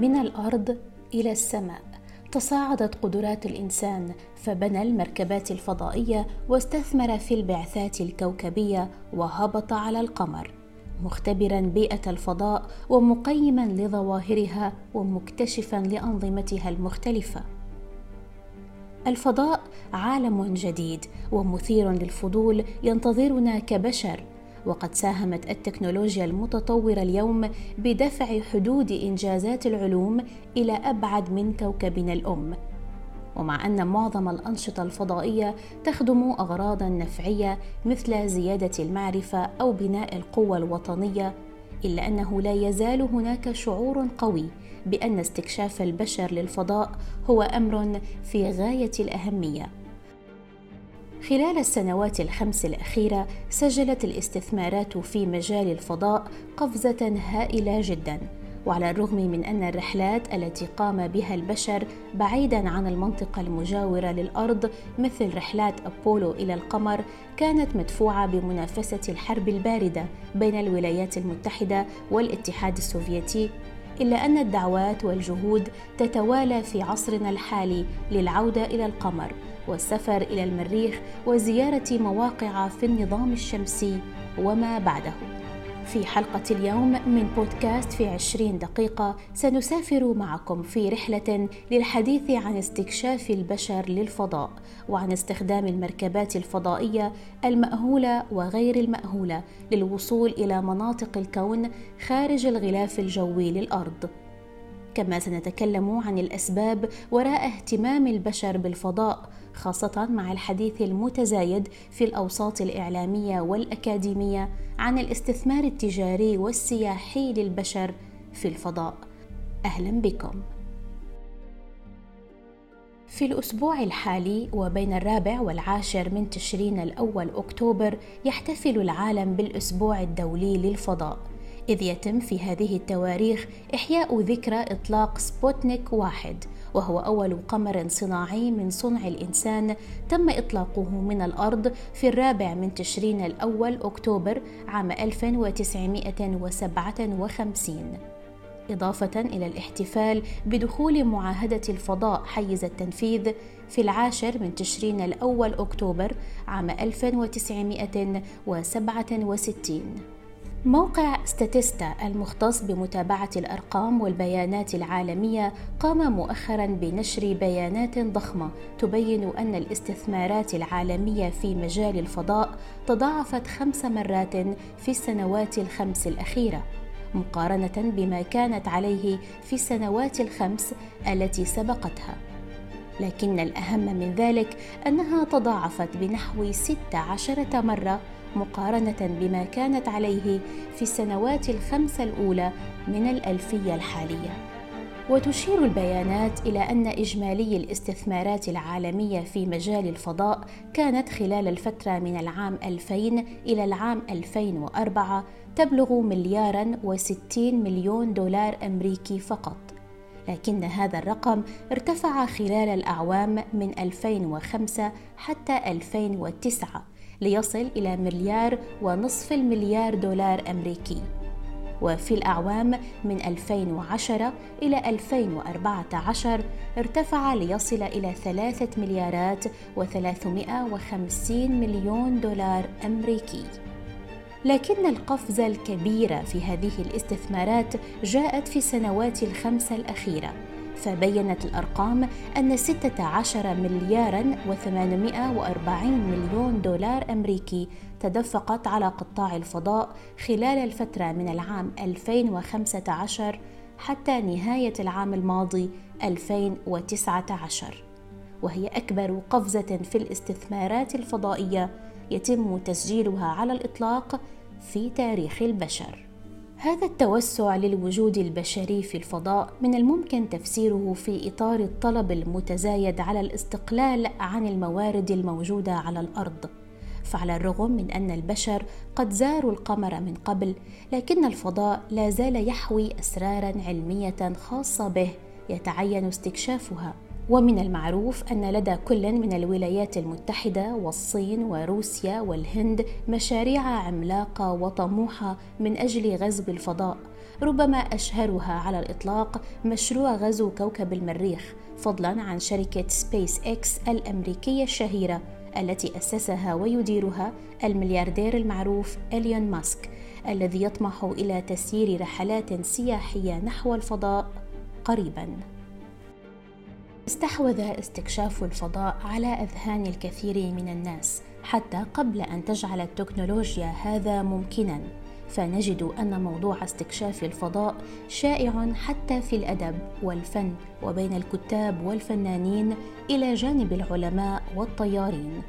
من الأرض إلى السماء. تصاعدت قدرات الإنسان فبنى المركبات الفضائية واستثمر في البعثات الكوكبية وهبط على القمر. مختبرا بيئة الفضاء ومقيما لظواهرها ومكتشفا لأنظمتها المختلفة. الفضاء عالم جديد ومثير للفضول ينتظرنا كبشر وقد ساهمت التكنولوجيا المتطورة اليوم بدفع حدود إنجازات العلوم إلى أبعد من كوكبنا الأم. ومع أن معظم الأنشطة الفضائية تخدم اغراضا نفعية مثل زيادة المعرفة أو بناء القوة الوطنية إلا أنه لا يزال هناك شعور قوي بأن استكشاف البشر للفضاء هو أمر في غاية الأهمية. خلال السنوات الخمس الأخيرة سجلت الاستثمارات في مجال الفضاء قفزة هائلة جدا. وعلى الرغم من أن الرحلات التي قام بها البشر بعيدا عن المنطقة المجاورة للأرض مثل رحلات أبولو إلى القمر كانت مدفوعة بمنافسة الحرب الباردة بين الولايات المتحدة والاتحاد السوفيتي إلا أن الدعوات والجهود تتوالى في عصرنا الحالي للعودة إلى القمر. والسفر إلى المريخ وزيارة مواقع في النظام الشمسي وما بعده. في حلقة اليوم من بودكاست في عشرين دقيقة سنسافر معكم في رحلة للحديث عن استكشاف البشر للفضاء وعن استخدام المركبات الفضائية المأهولة وغير المأهولة للوصول إلى مناطق الكون خارج الغلاف الجوي للأرض. كما سنتكلم عن الأسباب وراء اهتمام البشر بالفضاء خاصة مع الحديث المتزايد في الأوساط الإعلامية والأكاديمية عن الاستثمار التجاري والسياحي للبشر في الفضاء. أهلا بكم. في الأسبوع الحالي وبين الرابع والعاشر من تشرين الأول أكتوبر يحتفل العالم بالأسبوع الدولي للفضاء إذ يتم في هذه التواريخ إحياء ذكرى إطلاق سبوتنيك واحد. وهو أول قمر صناعي من صنع الإنسان تم إطلاقه من الأرض في الرابع من تشرين الأول أكتوبر عام 1957 إضافة إلى الاحتفال بدخول معاهدة الفضاء حيز التنفيذ في العاشر من تشرين الأول أكتوبر عام 1967 موقع ستاتيستا المختص بمتابعة الأرقام والبيانات العالمية قام مؤخرا بنشر بيانات ضخمة تبين أن الاستثمارات العالمية في مجال الفضاء تضاعفت خمس مرات في السنوات الخمس الأخيرة مقارنة بما كانت عليه في السنوات الخمس التي سبقتها. لكن الأهم من ذلك أنها تضاعفت بنحو 16 مرة مقارنة بما كانت عليه في السنوات الخمس الأولى من الألفية الحالية. وتشير البيانات إلى أن إجمالي الاستثمارات العالمية في مجال الفضاء كانت خلال الفترة من العام 2000 إلى العام 2004 تبلغ مليارا وستين مليون دولار أمريكي فقط لكن هذا الرقم ارتفع خلال الأعوام من 2005 حتى 2009 ليصل إلى مليار ونصف المليار دولار أمريكي. وفي الأعوام من 2010 إلى 2014 ارتفع ليصل إلى ثلاثة مليارات و350 مليون دولار أمريكي. لكن القفزة الكبيرة في هذه الاستثمارات جاءت في السنوات الخمسة الأخيرة. فبينت الأرقام أن 16 مليارا و840 مليون دولار أمريكي تدفقت على قطاع الفضاء خلال الفترة من العام 2015 حتى نهاية العام الماضي 2019 وهي أكبر قفزة في الاستثمارات الفضائية يتم تسجيلها على الإطلاق في تاريخ البشر. هذا التوسع للوجود البشري في الفضاء من الممكن تفسيره في إطار الطلب المتزايد على الاستقلال عن الموارد الموجودة على الأرض. فعلى الرغم من أن البشر قد زاروا القمر من قبل لكن الفضاء لا زال يحوي أسرارا علمية خاصة به يتعين استكشافها. ومن المعروف أن لدى كل من الولايات المتحدة والصين وروسيا والهند مشاريع عملاقة وطموحة من أجل غزو الفضاء ربما أشهرها على الإطلاق مشروع غزو كوكب المريخ فضلا عن شركة سبيس إكس الأمريكية الشهيرة التي أسسها ويديرها الملياردير المعروف إليون ماسك الذي يطمح إلى تسيير رحلات سياحية نحو الفضاء قريباً. استحوذ استكشاف الفضاء على أذهان الكثير من الناس حتى قبل أن تجعل التكنولوجيا هذا ممكنا. فنجد أن موضوع استكشاف الفضاء شائع حتى في الأدب والفن وبين الكتاب والفنانين إلى جانب العلماء والطيارين.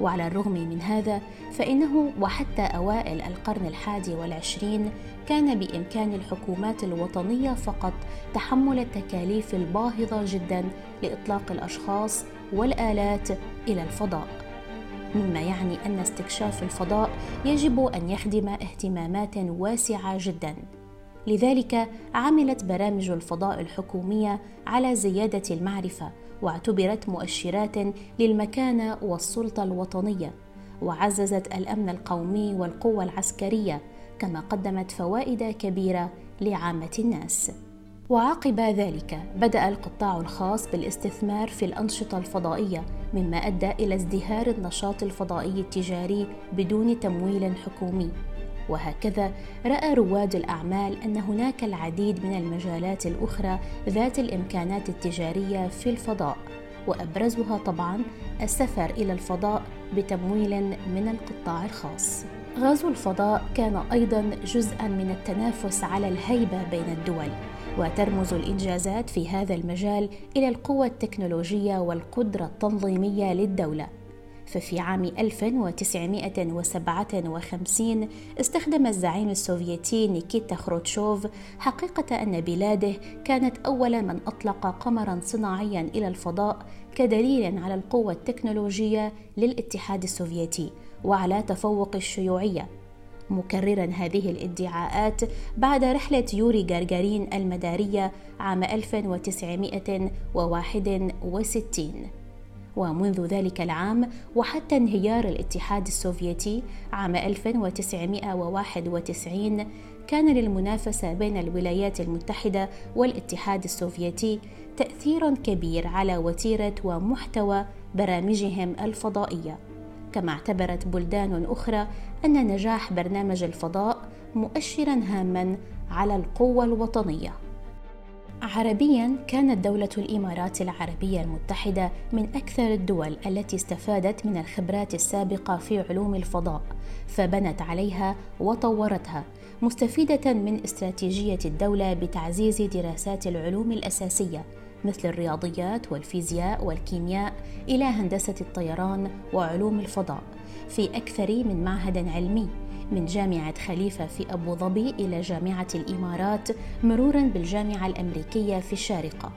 وعلى الرغم من هذا فإنه وحتى أوائل القرن الحادي والعشرين كان بإمكان الحكومات الوطنية فقط تحمل التكاليف الباهظة جدا لإطلاق الأشخاص والآلات إلى الفضاء. مما يعني أن استكشاف الفضاء يجب أن يخدم اهتمامات واسعة جدا. لذلك عملت برامج الفضاء الحكومية على زيادة المعرفة واعتبرت مؤشرات للمكانه والسلطة الوطنية وعززت الأمن القومي والقوة العسكرية كما قدمت فوائد كبيرة لعامة الناس. وعقب ذلك بدأ القطاع الخاص بالاستثمار في الأنشطة الفضائية مما أدى إلى ازدهار النشاط الفضائي التجاري بدون تمويل حكومي. وهكذا رأى رواد الأعمال أن هناك العديد من المجالات الأخرى ذات الإمكانات التجارية في الفضاء وأبرزها طبعا السفر إلى الفضاء بتمويل من القطاع الخاص. غزو الفضاء كان أيضا جزءا من التنافس على الهيبة بين الدول وترمز الإنجازات في هذا المجال إلى القوة التكنولوجية والقدرة التنظيمية للدولة. ففي عام 1957 استخدم الزعيم السوفيتي نيكيتا خروتشوف حقيقة أن بلاده كانت أول من أطلق قمرا صناعيا إلى الفضاء كدليل على القوة التكنولوجية للاتحاد السوفيتي وعلى تفوق الشيوعية. مكررا هذه الادعاءات بعد رحلة يوري غارغارين المدارية عام 1961 ومنذ ذلك العام وحتى انهيار الاتحاد السوفيتي عام 1991 كان للمنافسة بين الولايات المتحدة والاتحاد السوفيتي تأثير كبير على وتيرة ومحتوى برامجهم الفضائية. كما اعتبرت بلدان أخرى أن نجاح برنامج الفضاء مؤشرا هاما على القوة الوطنية. عربيا كانت دولة الإمارات العربية المتحدة من أكثر الدول التي استفادت من الخبرات السابقة في علوم الفضاء فبنت عليها وطورتها مستفيدة من استراتيجية الدولة بتعزيز دراسات العلوم الأساسية مثل الرياضيات والفيزياء والكيمياء إلى هندسة الطيران وعلوم الفضاء في أكثر من معهد علمي. من جامعة خليفة في أبو ظبي إلى جامعة الإمارات مرورا بالجامعة الأمريكية في الشارقة.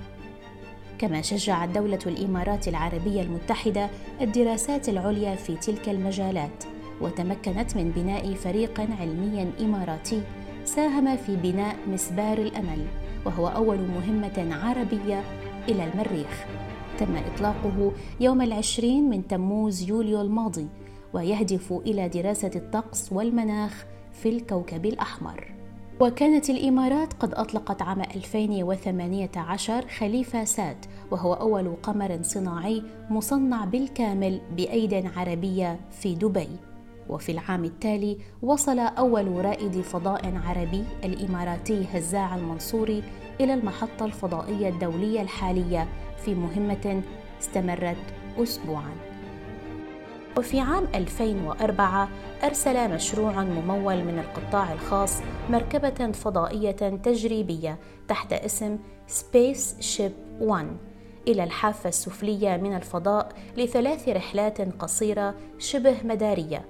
كما شجعت دولة الإمارات العربية المتحدة الدراسات العليا في تلك المجالات وتمكنت من بناء فريق علمي إماراتي ساهم في بناء مسبار الأمل وهو أول مهمة عربية إلى المريخ. تم إطلاقه يوم العشرين من تموز يوليو الماضي ويهدف إلى دراسة الطقس والمناخ في الكوكب الأحمر. وكانت الإمارات قد أطلقت عام 2018 خليفة سات وهو أول قمر صناعي مصنع بالكامل بأيد عربية في دبي. وفي العام التالي وصل أول رائد فضاء عربي الإماراتي هزاع المنصوري إلى المحطة الفضائية الدولية الحالية في مهمة استمرت أسبوعاً. وفي عام 2004 أرسل مشروع ممول من القطاع الخاص مركبة فضائية تجريبية تحت اسم سبيس شيب 1 إلى الحافة السفلية من الفضاء لثلاث رحلات قصيرة شبه مدارية.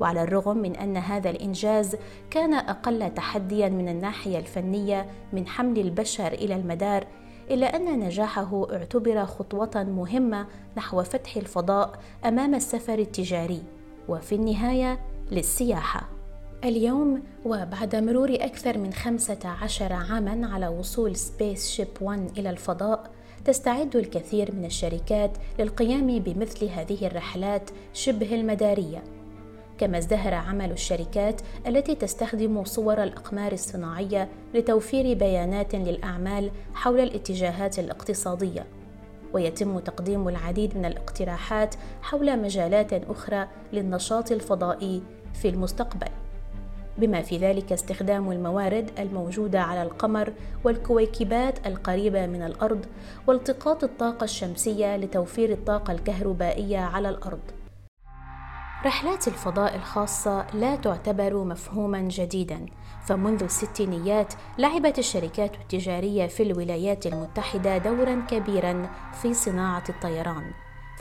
وعلى الرغم من أن هذا الإنجاز كان أقل تحديا من الناحية الفنية من حمل البشر إلى المدار إلا أن نجاحه اعتبر خطوة مهمة نحو فتح الفضاء أمام السفر التجاري وفي النهاية للسياحة. اليوم وبعد مرور أكثر من 15 عاما على وصول سبيس شيب 1 إلى الفضاء تستعد الكثير من الشركات للقيام بمثل هذه الرحلات شبه المدارية. كما ازدهر عمل الشركات التي تستخدم صور الأقمار الصناعية لتوفير بيانات للأعمال حول الاتجاهات الاقتصادية. ويتم تقديم العديد من الاقتراحات حول مجالات أخرى للنشاط الفضائي في المستقبل. بما في ذلك استخدام الموارد الموجودة على القمر والكويكبات القريبة من الأرض والتقاط الطاقة الشمسية لتوفير الطاقة الكهربائية على الأرض. رحلات الفضاء الخاصة لا تعتبر مفهوما جديدا فمنذ الستينيات لعبت الشركات التجارية في الولايات المتحدة دورا كبيرا في صناعة الطيران.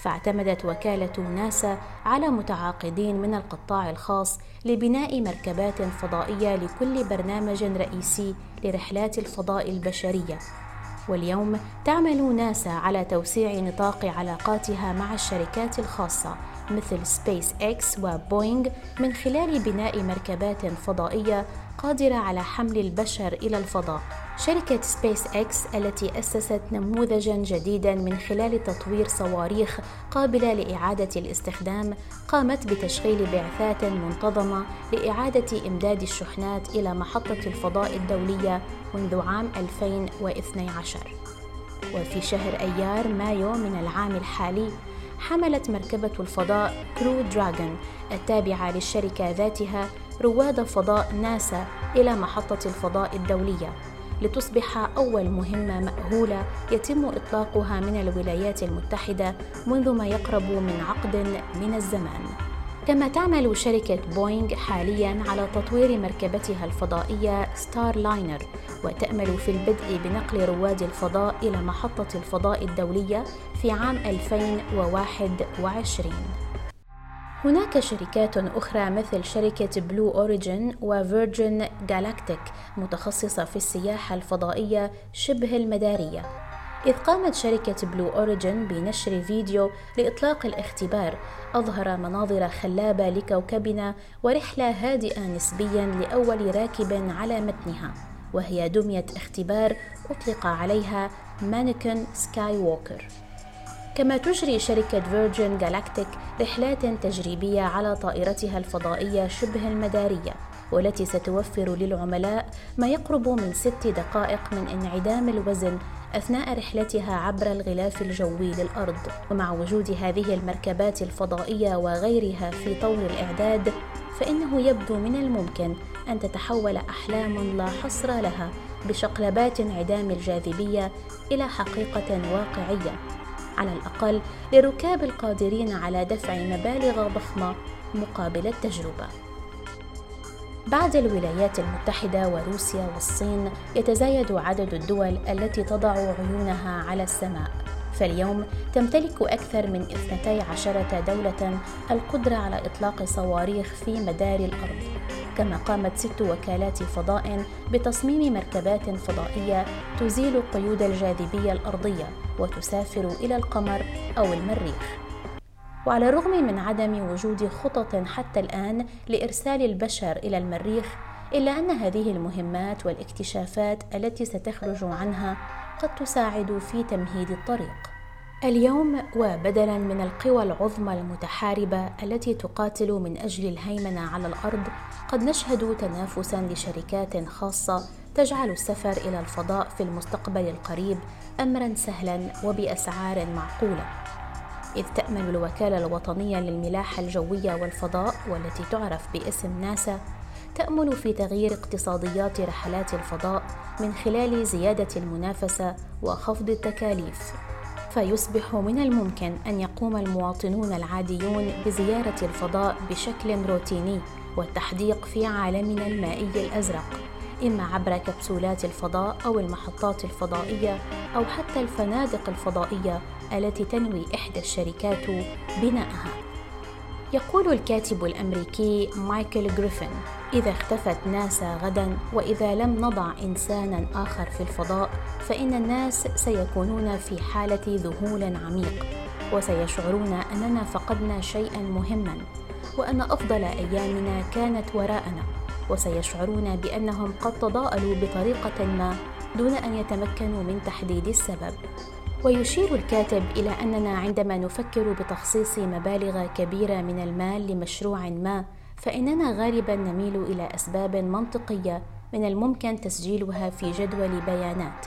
فاعتمدت وكالة ناسا على متعاقدين من القطاع الخاص لبناء مركبات فضائية لكل برنامج رئيسي لرحلات الفضاء البشرية. واليوم تعمل ناسا على توسيع نطاق علاقاتها مع الشركات الخاصة مثل سبيس إكس وبوينغ من خلال بناء مركبات فضائية قادرة على حمل البشر إلى الفضاء. شركة سبيس إكس التي أسست نموذجا جديدا من خلال تطوير صواريخ قابلة لإعادة الاستخدام قامت بتشغيل بعثات منتظمة لإعادة إمداد الشحنات إلى محطة الفضاء الدولية منذ عام 2012 وفي شهر أيار مايو من العام الحالي حملت مركبة الفضاء كرو دراغون التابعة للشركة ذاتها رواد فضاء ناسا إلى محطة الفضاء الدولية لتصبح أول مهمة مأهولة يتم إطلاقها من الولايات المتحدة منذ ما يقرب من عقد من الزمان. كما تعمل شركة بوينغ حاليا على تطوير مركبتها الفضائية ستار لاينر وتأمل في البدء بنقل رواد الفضاء إلى محطة الفضاء الدولية في عام 2021 هناك شركات أخرى مثل شركة بلو أوريجين وفيرجن جالاكتيك متخصصة في السياحة الفضائية شبه المدارية. إذ قامت شركة بلو أوريجين بنشر فيديو لإطلاق الاختبار. أظهر مناظر خلابة لكوكبنا ورحلة هادئة نسبيا لأول راكب على متنها وهي دمية اختبار أطلق عليها مانيكن سكاي ووكر كما تجري شركة فيرجن جالاكتيك رحلات تجريبية على طائرتها الفضائية شبه المدارية والتي ستوفر للعملاء ما يقرب من ست دقائق من انعدام الوزن أثناء رحلتها عبر الغلاف الجوي للأرض. ومع وجود هذه المركبات الفضائية وغيرها في طور الإعداد فإنه يبدو من الممكن أن تتحول أحلام لا حصر لها بشقلبات انعدام الجاذبية إلى حقيقة واقعية. على الأقل للركاب القادرين على دفع مبالغ ضخمة مقابل التجربة. بعد الولايات المتحدة وروسيا والصين يتزايد عدد الدول التي تضع عيونها على السماء. فاليوم تمتلك أكثر من 12 دولة القدرة على إطلاق صواريخ في مدار الأرض. كما قامت ست وكالات فضاء بتصميم مركبات فضائية تزيل قيود الجاذبية الأرضية وتسافر إلى القمر أو المريخ. وعلى الرغم من عدم وجود خطط حتى الآن لإرسال البشر إلى المريخ إلا أن هذه المهمات والاكتشافات التي ستخرج عنها قد تساعد في تمهيد الطريق. اليوم وبدلا من القوى العظمى المتحاربة التي تقاتل من أجل الهيمنة على الأرض قد نشهد تنافسا لشركات خاصة تجعل السفر إلى الفضاء في المستقبل القريب امرا سهلا وبأسعار معقولة. إذ تأمل الوكالة الوطنية للملاحة الجوية والفضاء والتي تعرف باسم ناسا تأمل في تغيير اقتصاديات رحلات الفضاء من خلال زيادة المنافسة وخفض التكاليف. فيصبح من الممكن أن يقوم المواطنون العاديون بزيارة الفضاء بشكل روتيني والتحديق في عالمنا المائي الأزرق إما عبر كبسولات الفضاء أو المحطات الفضائية أو حتى الفنادق الفضائية التي تنوي إحدى الشركات بناءها. يقول الكاتب الأمريكي مايكل جريفن: إذا اختفت ناسا غدا وإذا لم نضع إنسانا آخر في الفضاء فإن الناس سيكونون في حالة ذهول عميق وسيشعرون أننا فقدنا شيئا مهما وأن أفضل أيامنا كانت وراءنا وسيشعرون بأنهم قد تضاءلوا بطريقة ما دون أن يتمكنوا من تحديد السبب ويشير الكاتب إلى أننا عندما نفكر بتخصيص مبالغ كبيرة من المال لمشروع ما فإننا غالبا نميل إلى أسباب منطقية من الممكن تسجيلها في جدول بيانات.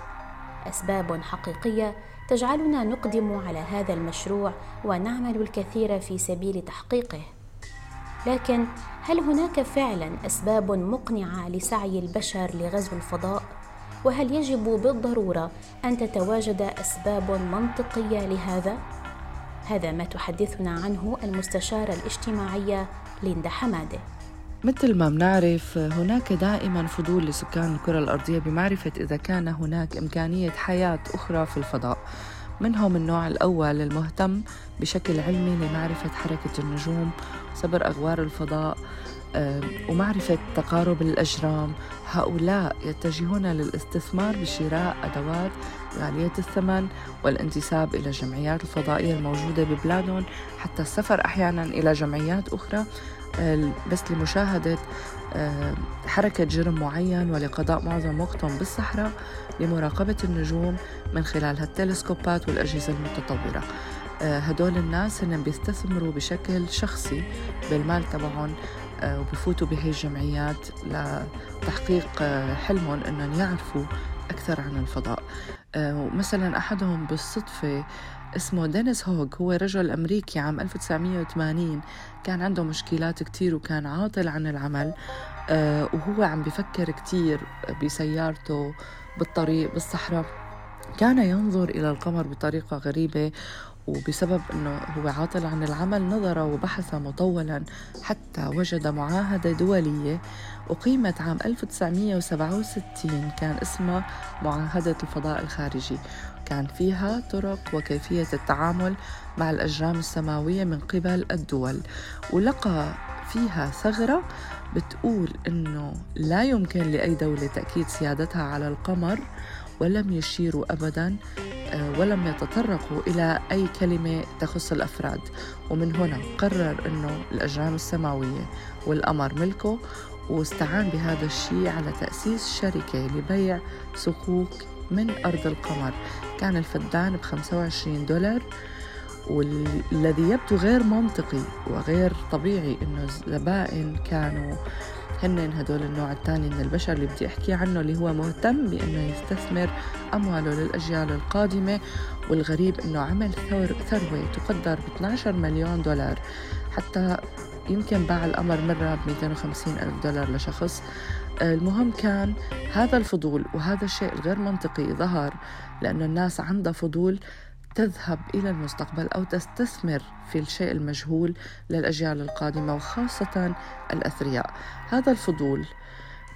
أسباب حقيقية تجعلنا نقدم على هذا المشروع ونعمل الكثير في سبيل تحقيقه. لكن هل هناك فعلا أسباب مقنعة لسعي البشر لغزو الفضاء؟ وهل يجب بالضرورة أن تتواجد أسباب منطقية لهذا؟ هذا ما تحدثنا عنه المستشاره الاجتماعيه ليندا حمادة. مثل ما بنعرف هناك دائما فضول لسكان الكرة الأرضية بمعرفة إذا كان هناك إمكانية حياة أخرى في الفضاء. منهم النوع الأول المهتم بشكل علمي لمعرفة حركة النجوم وصبر أغوار الفضاء ومعرفة تقارب الأجرام هؤلاء يتجهون للاستثمار بشراء أدوات غالية الثمن والانتساب إلى الجمعيات الفضائية الموجودة ببلادهم حتى السفر أحيانا إلى جمعيات أخرى بس لمشاهدة حركة جرم معين ولقضاء معظم وقتهم بالصحراء لمراقبة النجوم من خلال هالتلسكوبات والأجهزة المتطورة. هدول الناس هن بيستثمروا بشكل شخصي بالمال تبعهم وبفوتوا بهي الجمعيات لتحقيق حلمهم إنهم يعرفوا أكثر عن الفضاء. مثلا أحدهم بالصدفة اسمه دينيس هوغ هو رجل أمريكي عام 1980 كان عنده مشكلات كتير وكان عاطل عن العمل. آه وهو عم بفكر كتير بسيارته بالطريق بالصحراء. كان ينظر إلى القمر بطريقة غريبة وبسبب أنه هو عاطل عن العمل نظر وبحث مطولا حتى وجد معاهدة دولية أقيمت عام 1967 كان اسمها معاهدة الفضاء الخارجي. كان فيها طرق وكيفية التعامل مع الأجرام السماوية من قبل الدول ولقى فيها ثغرة بتقول إنه لا يمكن لأي دولة تأكيد سيادتها على القمر ولم يشيروا أبدا آه، ولم يتطرقوا إلى أي كلمة تخص الأفراد. ومن هنا قرر أنه الأجرام السماوية والقمر ملكه واستعان بهذا الشيء على تأسيس شركة لبيع صكوك من أرض القمر. كان الفدان ب 25 دولار والذي يبدو غير منطقي وغير طبيعي إنه الزبائن كانوا هن هدول النوع الثاني من البشر اللي بدي أحكي عنه اللي هو مهتم بأنه يستثمر أمواله للأجيال القادمة والغريب إنه عمل ثروة تقدر ب 12 مليون دولار. حتى يمكن باع القمر مرة ب 250 ألف دولار لشخص. المهم كان هذا الفضول وهذا الشيء الغير منطقي ظهر لأنه الناس عندها فضول تذهب إلى المستقبل أو تستثمر في الشيء المجهول للأجيال القادمة وخاصة الأثرياء. هذا الفضول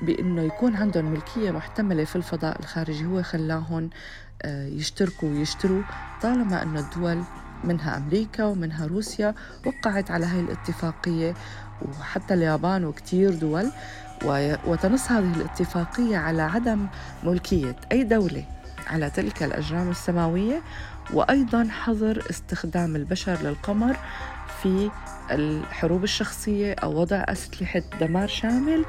بأنه يكون عندهم ملكية محتملة في الفضاء الخارجي هو خلاهم آه، يشتركوا ويشتروا طالما أن الدول منها أمريكا ومنها روسيا وقعت على هاي الاتفاقية وحتى اليابان وكتير دول وتنص هذه الاتفاقية على عدم ملكية أي دولة على تلك الأجرام السماوية. وأيضا حظر استخدام البشر للقمر في الحروب الشخصية أو وضع أسلحة دمار شامل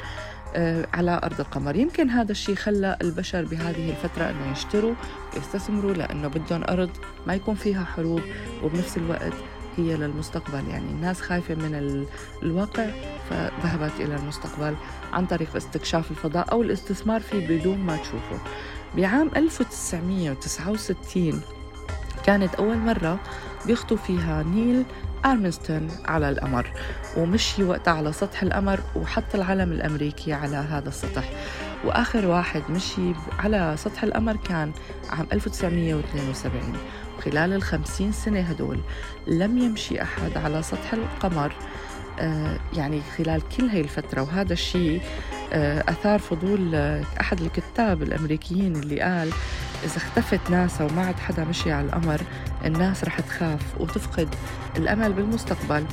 آه، على أرض القمر. يمكن هذا الشيء خلى البشر بهذه الفترة أنه يشتروا يستثمروا لأنه بدهم أرض ما يكون فيها حروب وبنفس الوقت هي للمستقبل. يعني الناس خايفة من الواقع فذهبت إلى المستقبل عن طريق استكشاف الفضاء أو الاستثمار فيه بدون ما تشوفه. بعام 1969 كانت أول مرة بيخطو فيها نيل أرمنستون على القمر ومشي وقتها على سطح القمر وحط العلم الأمريكي على هذا السطح. وآخر واحد مشي على سطح القمر كان عام 1972 وخلال الخمسين سنة هدول لم يمشي أحد على سطح القمر آه، يعني خلال كل هاي الفترة. وهذا الشيء آه، أثار فضول آه، أحد الكتاب الأمريكيين اللي قال إذا اختفت ناسا وما عاد حدا مشي على القمر الناس رح تخاف وتفقد الأمل بالمستقبل.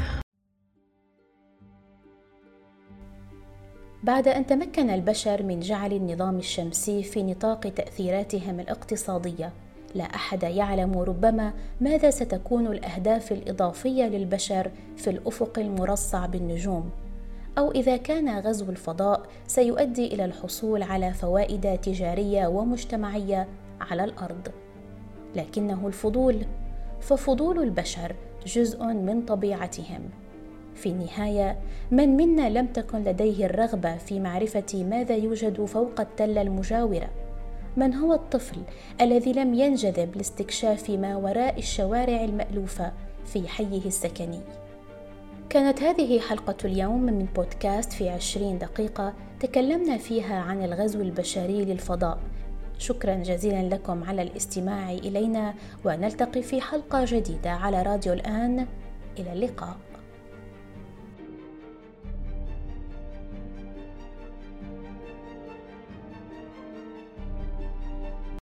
بعد أن تمكن البشر من جعل النظام الشمسي في نطاق تأثيراتهم الاقتصادية لا أحد يعلم ربما ماذا ستكون الأهداف الإضافية للبشر في الأفق المرصع بالنجوم أو إذا كان غزو الفضاء سيؤدي إلى الحصول على فوائد تجارية ومجتمعية على الأرض لكنه الفضول ففضول البشر جزء من طبيعتهم. في النهاية من منا لم تكن لديه الرغبة في معرفة ماذا يوجد فوق التلة المجاورة. من هو الطفل الذي لم ينجذب لاستكشاف ما وراء الشوارع المألوفة في حيه السكني؟ كانت هذه حلقة اليوم من بودكاست في عشرين دقيقة تكلمنا فيها عن الغزو البشري للفضاء. شكرا جزيلا لكم على الاستماع إلينا ونلتقي في حلقة جديدة على راديو الآن. إلى اللقاء.